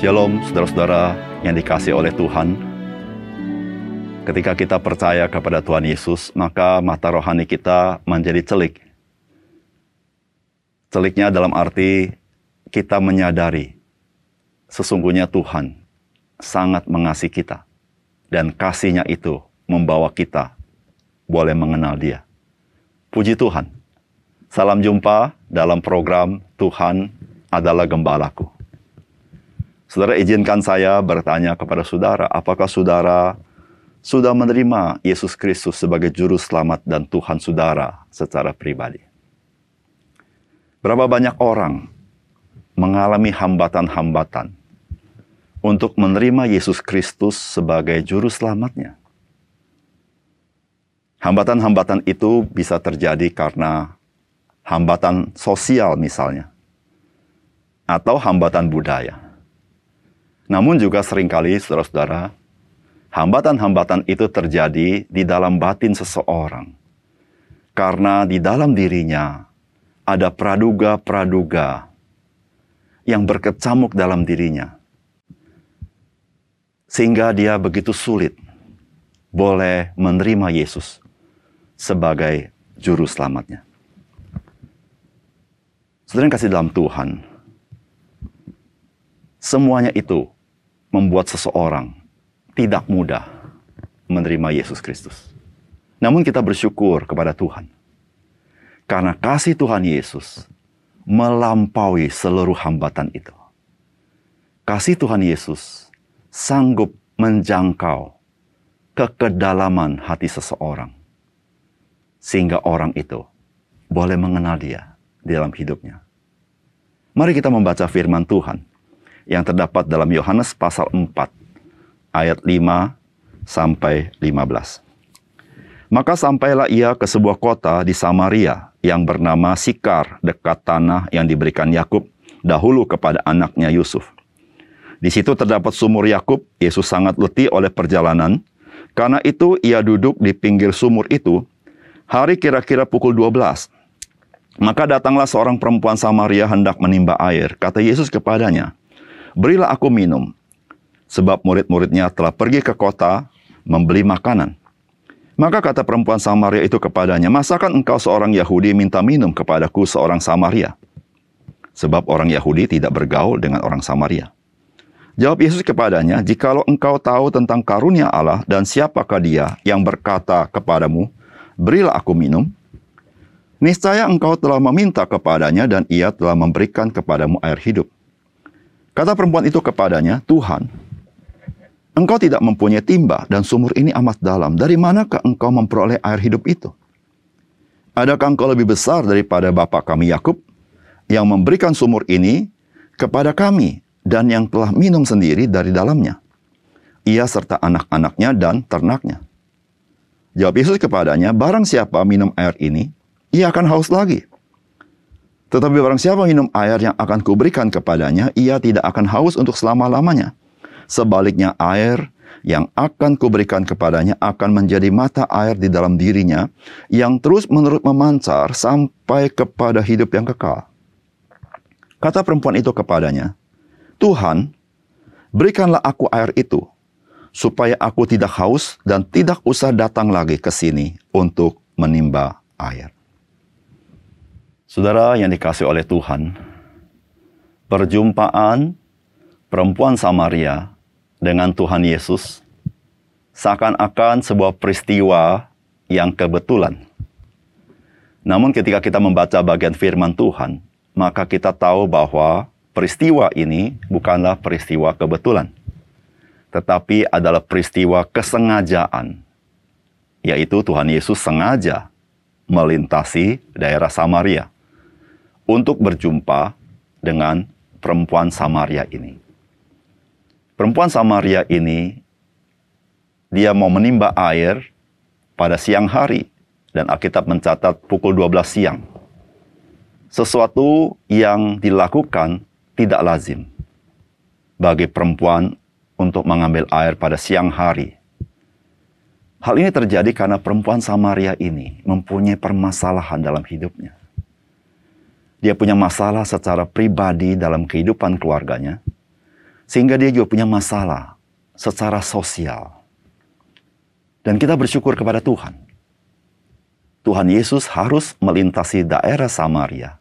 Shalom, saudara-saudara yang dikasih oleh Tuhan. Ketika kita percaya kepada Tuhan Yesus, maka mata rohani kita menjadi celik. Celiknya dalam arti kita menyadari sesungguhnya Tuhan sangat mengasihi kita. Dan kasihnya itu membawa kita boleh mengenal dia. Puji Tuhan. Salam jumpa dalam program Tuhan adalah Gembalaku. Saudara izinkan saya bertanya kepada saudara, apakah saudara sudah menerima Yesus Kristus sebagai juru selamat dan Tuhan saudara secara pribadi? Berapa banyak orang mengalami hambatan-hambatan untuk menerima Yesus Kristus sebagai juru selamatnya? Hambatan-hambatan itu bisa terjadi karena hambatan sosial misalnya, atau hambatan budaya namun juga sering kali, saudara-saudara, hambatan-hambatan itu terjadi di dalam batin seseorang. Karena di dalam dirinya ada praduga-praduga yang berkecamuk dalam dirinya. Sehingga dia begitu sulit boleh menerima Yesus sebagai juru selamatnya. Saudara kasih dalam Tuhan, semuanya itu membuat seseorang tidak mudah menerima Yesus Kristus. Namun kita bersyukur kepada Tuhan. Karena kasih Tuhan Yesus melampaui seluruh hambatan itu. Kasih Tuhan Yesus sanggup menjangkau ke kedalaman hati seseorang. Sehingga orang itu boleh mengenal dia di dalam hidupnya. Mari kita membaca firman Tuhan yang terdapat dalam Yohanes pasal 4 ayat 5 sampai 15. Maka sampailah ia ke sebuah kota di Samaria yang bernama Sikar dekat tanah yang diberikan Yakub dahulu kepada anaknya Yusuf. Di situ terdapat sumur Yakub. Yesus sangat letih oleh perjalanan. Karena itu ia duduk di pinggir sumur itu. Hari kira-kira pukul 12. Maka datanglah seorang perempuan Samaria hendak menimba air. Kata Yesus kepadanya, berilah aku minum. Sebab murid-muridnya telah pergi ke kota membeli makanan. Maka kata perempuan Samaria itu kepadanya, Masakan engkau seorang Yahudi minta minum kepadaku seorang Samaria? Sebab orang Yahudi tidak bergaul dengan orang Samaria. Jawab Yesus kepadanya, Jikalau engkau tahu tentang karunia Allah dan siapakah dia yang berkata kepadamu, Berilah aku minum, niscaya engkau telah meminta kepadanya dan ia telah memberikan kepadamu air hidup. Kata perempuan itu kepadanya, Tuhan, engkau tidak mempunyai timba dan sumur ini amat dalam. Dari manakah engkau memperoleh air hidup itu? Adakah engkau lebih besar daripada bapak kami Yakub yang memberikan sumur ini kepada kami dan yang telah minum sendiri dari dalamnya? Ia serta anak-anaknya dan ternaknya. Jawab Yesus kepadanya, barang siapa minum air ini, ia akan haus lagi. Tetapi barang siapa minum air yang akan kuberikan kepadanya, ia tidak akan haus untuk selama-lamanya. Sebaliknya air yang akan kuberikan kepadanya akan menjadi mata air di dalam dirinya yang terus menerus memancar sampai kepada hidup yang kekal. Kata perempuan itu kepadanya, Tuhan, berikanlah aku air itu, supaya aku tidak haus dan tidak usah datang lagi ke sini untuk menimba air. Saudara yang dikasih oleh Tuhan, perjumpaan perempuan Samaria dengan Tuhan Yesus seakan-akan sebuah peristiwa yang kebetulan. Namun ketika kita membaca bagian firman Tuhan, maka kita tahu bahwa peristiwa ini bukanlah peristiwa kebetulan, tetapi adalah peristiwa kesengajaan, yaitu Tuhan Yesus sengaja melintasi daerah Samaria untuk berjumpa dengan perempuan Samaria ini. Perempuan Samaria ini dia mau menimba air pada siang hari dan Alkitab mencatat pukul 12 siang. Sesuatu yang dilakukan tidak lazim bagi perempuan untuk mengambil air pada siang hari. Hal ini terjadi karena perempuan Samaria ini mempunyai permasalahan dalam hidupnya. Dia punya masalah secara pribadi dalam kehidupan keluarganya, Sehingga dia juga punya masalah secara sosial. Dan kita bersyukur kepada Tuhan. Tuhan Yesus harus melintasi daerah Samaria.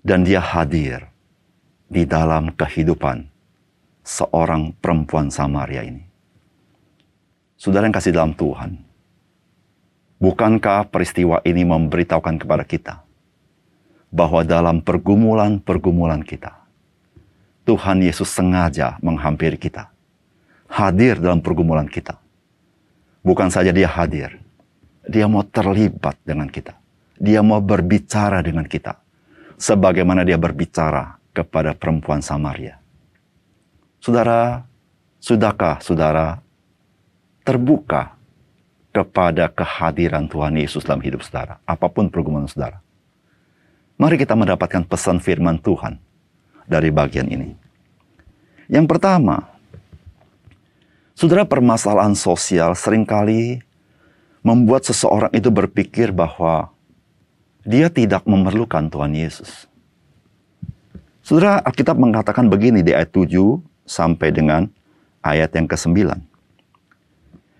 Dan dia hadir di dalam kehidupan seorang perempuan Samaria ini. Saudara yang kasih dalam Tuhan, bukankah peristiwa ini memberitahukan kepada kita bahwa dalam pergumulan-pergumulan kita, Tuhan Yesus sengaja menghampiri kita, hadir dalam pergumulan kita. Bukan saja dia hadir, dia mau terlibat dengan kita. Dia mau berbicara dengan kita. Sebagaimana dia berbicara kepada perempuan Samaria. Saudara, sudahkah saudara terbuka kepada kehadiran Tuhan Yesus dalam hidup saudara, apa pun pergumulan saudara. Mari kita mendapatkan pesan firman Tuhan dari bagian ini. Yang pertama, saudara permasalahan sosial sering kali membuat seseorang itu berpikir bahwa dia tidak memerlukan Tuhan Yesus. Saudara, Alkitab mengatakan begini di ayat 7 sampai dengan ayat yang ke-9.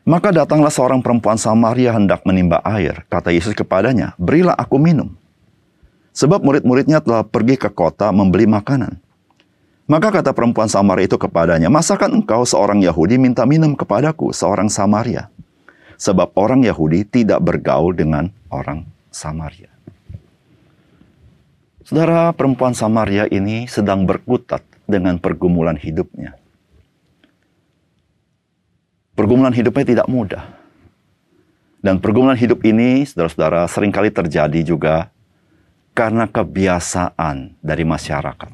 Maka datanglah seorang perempuan Samaria hendak menimba air. Kata Yesus kepadanya, berilah aku minum. Sebab murid-muridnya telah pergi ke kota membeli makanan. Maka kata perempuan Samaria itu kepadanya, Masakan engkau seorang Yahudi minta minum kepadaku, seorang Samaria? Sebab orang Yahudi tidak bergaul dengan orang Samaria. Saudara, perempuan Samaria ini sedang berkutat dengan pergumulan hidupnya. Pergumulan hidupnya tidak mudah. Dan pergumulan hidup ini, saudara-saudara, sering kali terjadi juga karena kebiasaan dari masyarakat.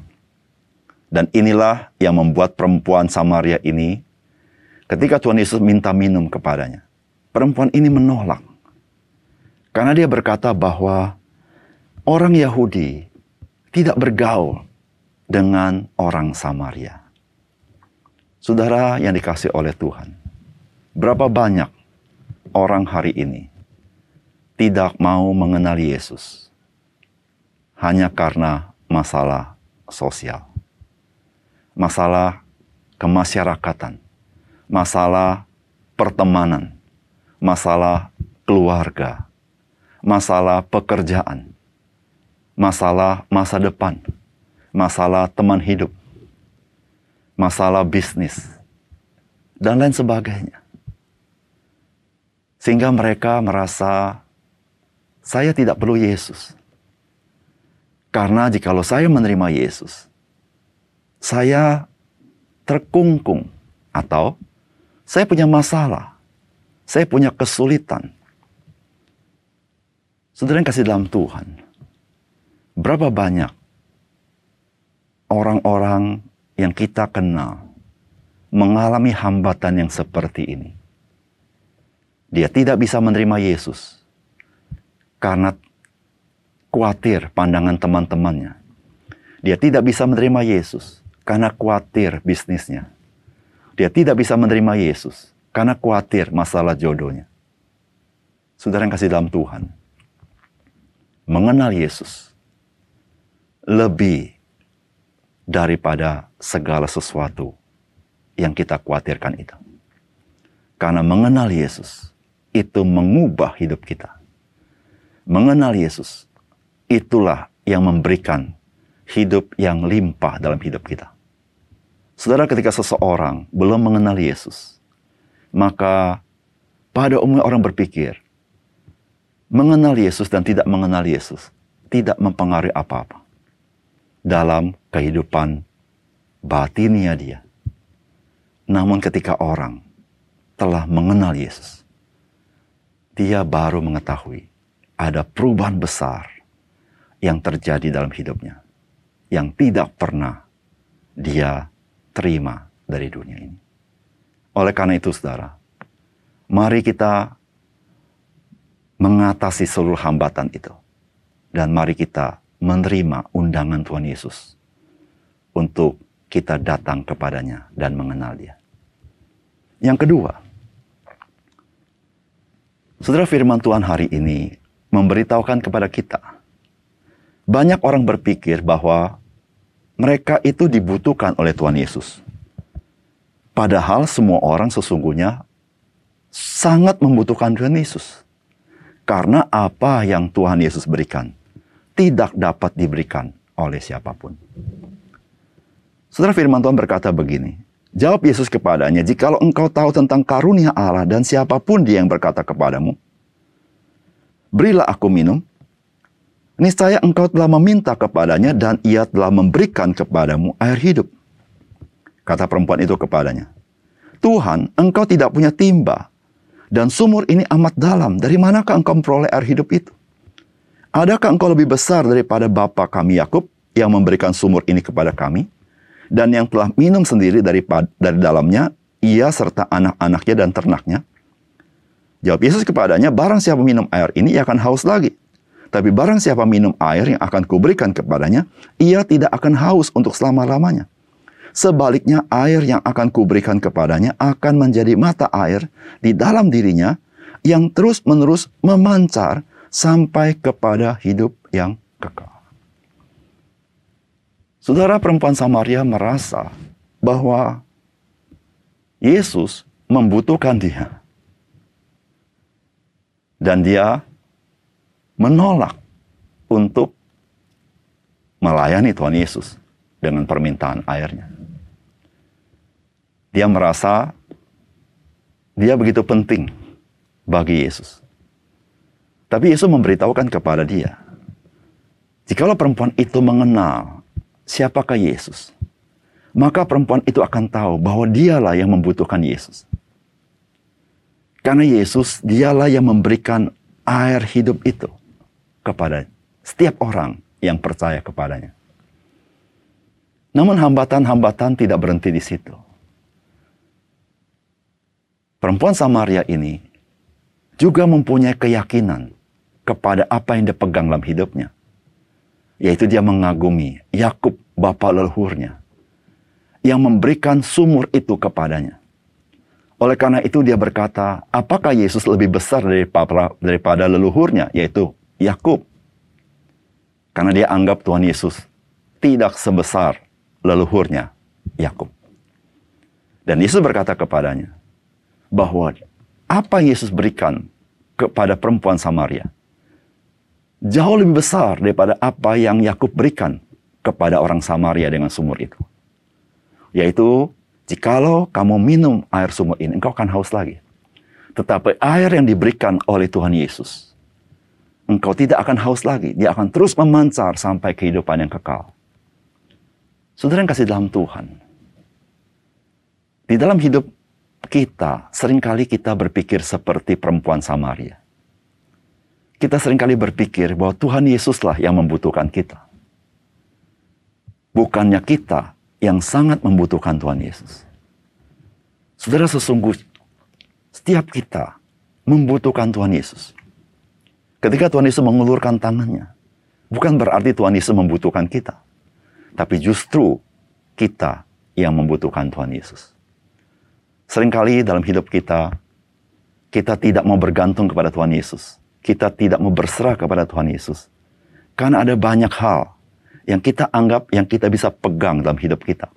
Dan inilah yang membuat perempuan Samaria ini, ketika Tuhan Yesus minta minum kepadanya, perempuan ini menolak. Karena dia berkata bahwa orang Yahudi tidak bergaul dengan orang Samaria. Saudara yang dikasih oleh Tuhan, Berapa banyak orang hari ini tidak mau mengenal Yesus hanya karena masalah sosial, masalah kemasyarakatan, masalah pertemanan, masalah keluarga, masalah pekerjaan, masalah masa depan, masalah teman hidup, masalah bisnis, dan lain sebagainya. Sehingga mereka merasa saya tidak perlu Yesus. Karena jikalau saya menerima Yesus, saya terkungkung atau saya punya masalah, saya punya kesulitan. Saudara yang kasih dalam Tuhan, berapa banyak orang-orang yang kita kenal mengalami hambatan yang seperti ini? Dia tidak bisa menerima Yesus karena khawatir pandangan teman-temannya. Dia tidak bisa menerima Yesus karena khawatir bisnisnya. Dia tidak bisa menerima Yesus karena khawatir masalah jodohnya. Saudara yang kasih dalam Tuhan, mengenal Yesus lebih daripada segala sesuatu yang kita khawatirkan itu. Karena mengenal Yesus itu mengubah hidup kita. Mengenal Yesus, itulah yang memberikan hidup yang limpah dalam hidup kita. Saudara, ketika seseorang belum mengenal Yesus, maka pada umumnya orang berpikir, mengenal Yesus dan tidak mengenal Yesus tidak mempengaruhi apa-apa dalam kehidupan batinnya dia. Namun ketika orang telah mengenal Yesus, dia baru mengetahui ada perubahan besar yang terjadi dalam hidupnya yang tidak pernah dia terima dari dunia ini. Oleh karena itu, saudara, mari kita mengatasi seluruh hambatan itu, dan mari kita menerima undangan Tuhan Yesus untuk kita datang kepadanya dan mengenal Dia. Yang kedua, Saudara firman Tuhan hari ini memberitahukan kepada kita. Banyak orang berpikir bahwa mereka itu dibutuhkan oleh Tuhan Yesus. Padahal semua orang sesungguhnya sangat membutuhkan Tuhan Yesus. Karena apa yang Tuhan Yesus berikan tidak dapat diberikan oleh siapa pun. Saudara firman Tuhan berkata begini, Jawab Yesus kepadanya, Jikalau engkau tahu tentang karunia Allah dan siapa pun dia yang berkata kepadamu, Berilah aku minum, niscaya engkau telah meminta kepadanya dan ia telah memberikan kepadamu air hidup. Kata perempuan itu kepadanya, Tuhan, engkau tidak punya timba, dan sumur ini amat dalam. Dari manakah engkau memperoleh air hidup itu? Adakah engkau lebih besar daripada bapa kami Yakub yang memberikan sumur ini kepada kami? Dan yang telah minum sendiri dari, dari dalamnya, ia serta anak-anaknya dan ternaknya. Jawab Yesus kepadanya, barang siapa minum air ini, ia akan haus lagi. Tapi barang siapa minum air yang akan kuberikan kepadanya, ia tidak akan haus untuk selama-lamanya. Sebaliknya air yang akan kuberikan kepadanya akan menjadi mata air di dalam dirinya yang terus-menerus memancar sampai kepada hidup yang kekal. Saudara perempuan Samaria merasa bahwa Yesus membutuhkan dia. Dan dia menolak untuk melayani Tuhan Yesus dengan permintaan airnya. Dia merasa dia begitu penting bagi Yesus. Tapi Yesus memberitahukan kepada dia, jikalau perempuan itu mengenal siapakah Yesus, maka perempuan itu akan tahu bahwa dialah yang membutuhkan Yesus. Karena Yesus dialah yang memberikan air hidup itu kepada setiap orang yang percaya kepadanya. Namun hambatan-hambatan tidak berhenti di situ. Perempuan Samaria ini juga mempunyai keyakinan kepada apa yang dia pegang dalam hidupnya. Yaitu dia mengagumi Yakub bapa leluhurnya yang memberikan sumur itu kepadanya. Oleh karena itu dia berkata, apakah Yesus lebih besar daripada, daripada leluhurnya, yaitu Yakub? Karena dia anggap Tuhan Yesus tidak sebesar leluhurnya, Yakub. Dan Yesus berkata kepadanya, bahwa apa yang Yesus berikan kepada perempuan Samaria jauh lebih besar daripada apa yang Yakub berikan kepada orang Samaria dengan sumur itu. Yaitu, jikalau kamu minum air sumur ini, engkau akan haus lagi. Tetapi air yang diberikan oleh Tuhan Yesus, engkau tidak akan haus lagi. Dia akan terus memancar sampai kehidupan yang kekal. Saudara yang kasih dalam Tuhan, di dalam hidup kita, sering kali kita berpikir seperti perempuan Samaria. Kita sering kali berpikir bahwa Tuhan Yesuslah yang membutuhkan kita. Bukannya kita yang sangat membutuhkan Tuhan Yesus. Saudara sesungguhnya, setiap kita membutuhkan Tuhan Yesus. Ketika Tuhan Yesus mengulurkan tangannya, bukan berarti Tuhan Yesus membutuhkan kita. Tapi justru kita yang membutuhkan Tuhan Yesus. Seringkali dalam hidup kita, kita tidak mau bergantung kepada Tuhan Yesus. Kita tidak mau berserah kepada Tuhan Yesus. Karena ada banyak hal yang kita anggap, yang kita bisa pegang dalam hidup kita.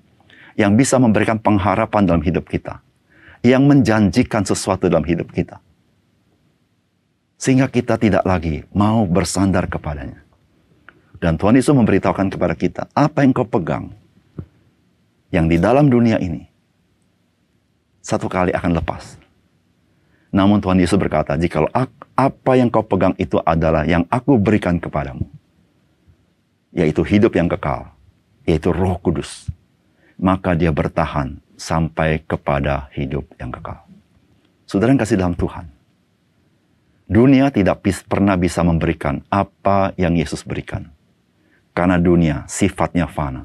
Yang bisa memberikan pengharapan dalam hidup kita. Yang menjanjikan sesuatu dalam hidup kita. Sehingga kita tidak lagi mau bersandar kepadanya. Dan Tuhan Yesus memberitahukan kepada kita, apa yang kau pegang, yang di dalam dunia ini, satu kali akan lepas. Namun Tuhan Yesus berkata, jikalau apa yang kau pegang itu adalah yang aku berikan kepadamu, yaitu hidup yang kekal, yaitu roh kudus, maka dia bertahan sampai kepada hidup yang kekal. Saudara yang kasih dalam Tuhan, dunia tidak pernah bisa memberikan apa yang Yesus berikan. Karena dunia sifatnya fana.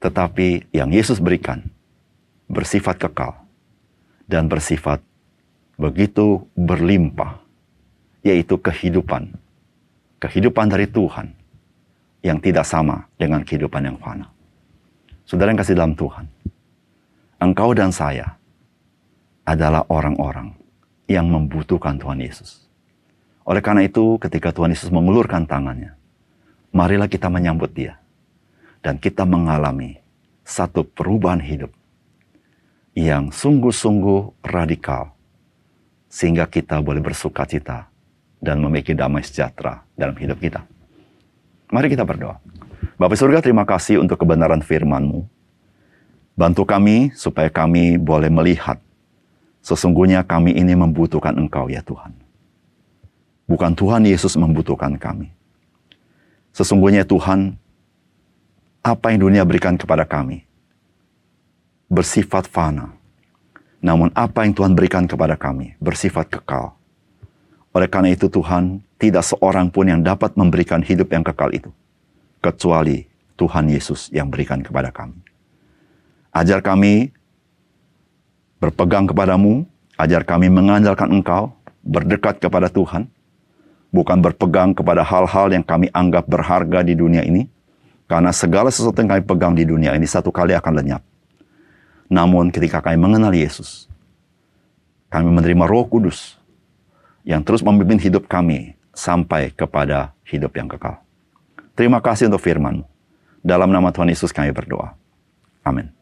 Tetapi yang Yesus berikan bersifat kekal dan bersifat begitu berlimpah, yaitu kehidupan. Kehidupan dari Tuhan yang tidak sama dengan kehidupan yang fana. Saudara yang kasih dalam Tuhan, engkau dan saya adalah orang-orang yang membutuhkan Tuhan Yesus. Oleh karena itu, ketika Tuhan Yesus mengulurkan tangannya, marilah kita menyambut Dia dan kita mengalami satu perubahan hidup yang sungguh-sungguh radikal sehingga kita boleh bersuka cita dan memiliki damai sejahtera dalam hidup kita. Mari kita berdoa. Bapak surga terima kasih untuk kebenaran firman-Mu. Bantu kami supaya kami boleh melihat sesungguhnya kami ini membutuhkan Engkau ya Tuhan. Bukan Tuhan Yesus membutuhkan kami. Sesungguhnya Tuhan, apa yang dunia berikan kepada kami bersifat fana. Namun apa yang Tuhan berikan kepada kami bersifat kekal. Oleh karena itu Tuhan, tidak seorang pun yang dapat memberikan hidup yang kekal itu. Kecuali Tuhan Yesus yang berikan kepada kami. Ajar kami berpegang kepadamu, ajar kami mengandalkan Engkau, berdekat kepada Tuhan, bukan berpegang kepada hal-hal yang kami anggap berharga di dunia ini, karena segala sesuatu yang kami pegang di dunia ini satu kali akan lenyap. Namun ketika kami mengenal Yesus, kami menerima roh kudus yang terus memimpin hidup kami sampai kepada hidup yang kekal. Terima kasih untuk firman Dalam nama Tuhan Yesus kami berdoa. Amin.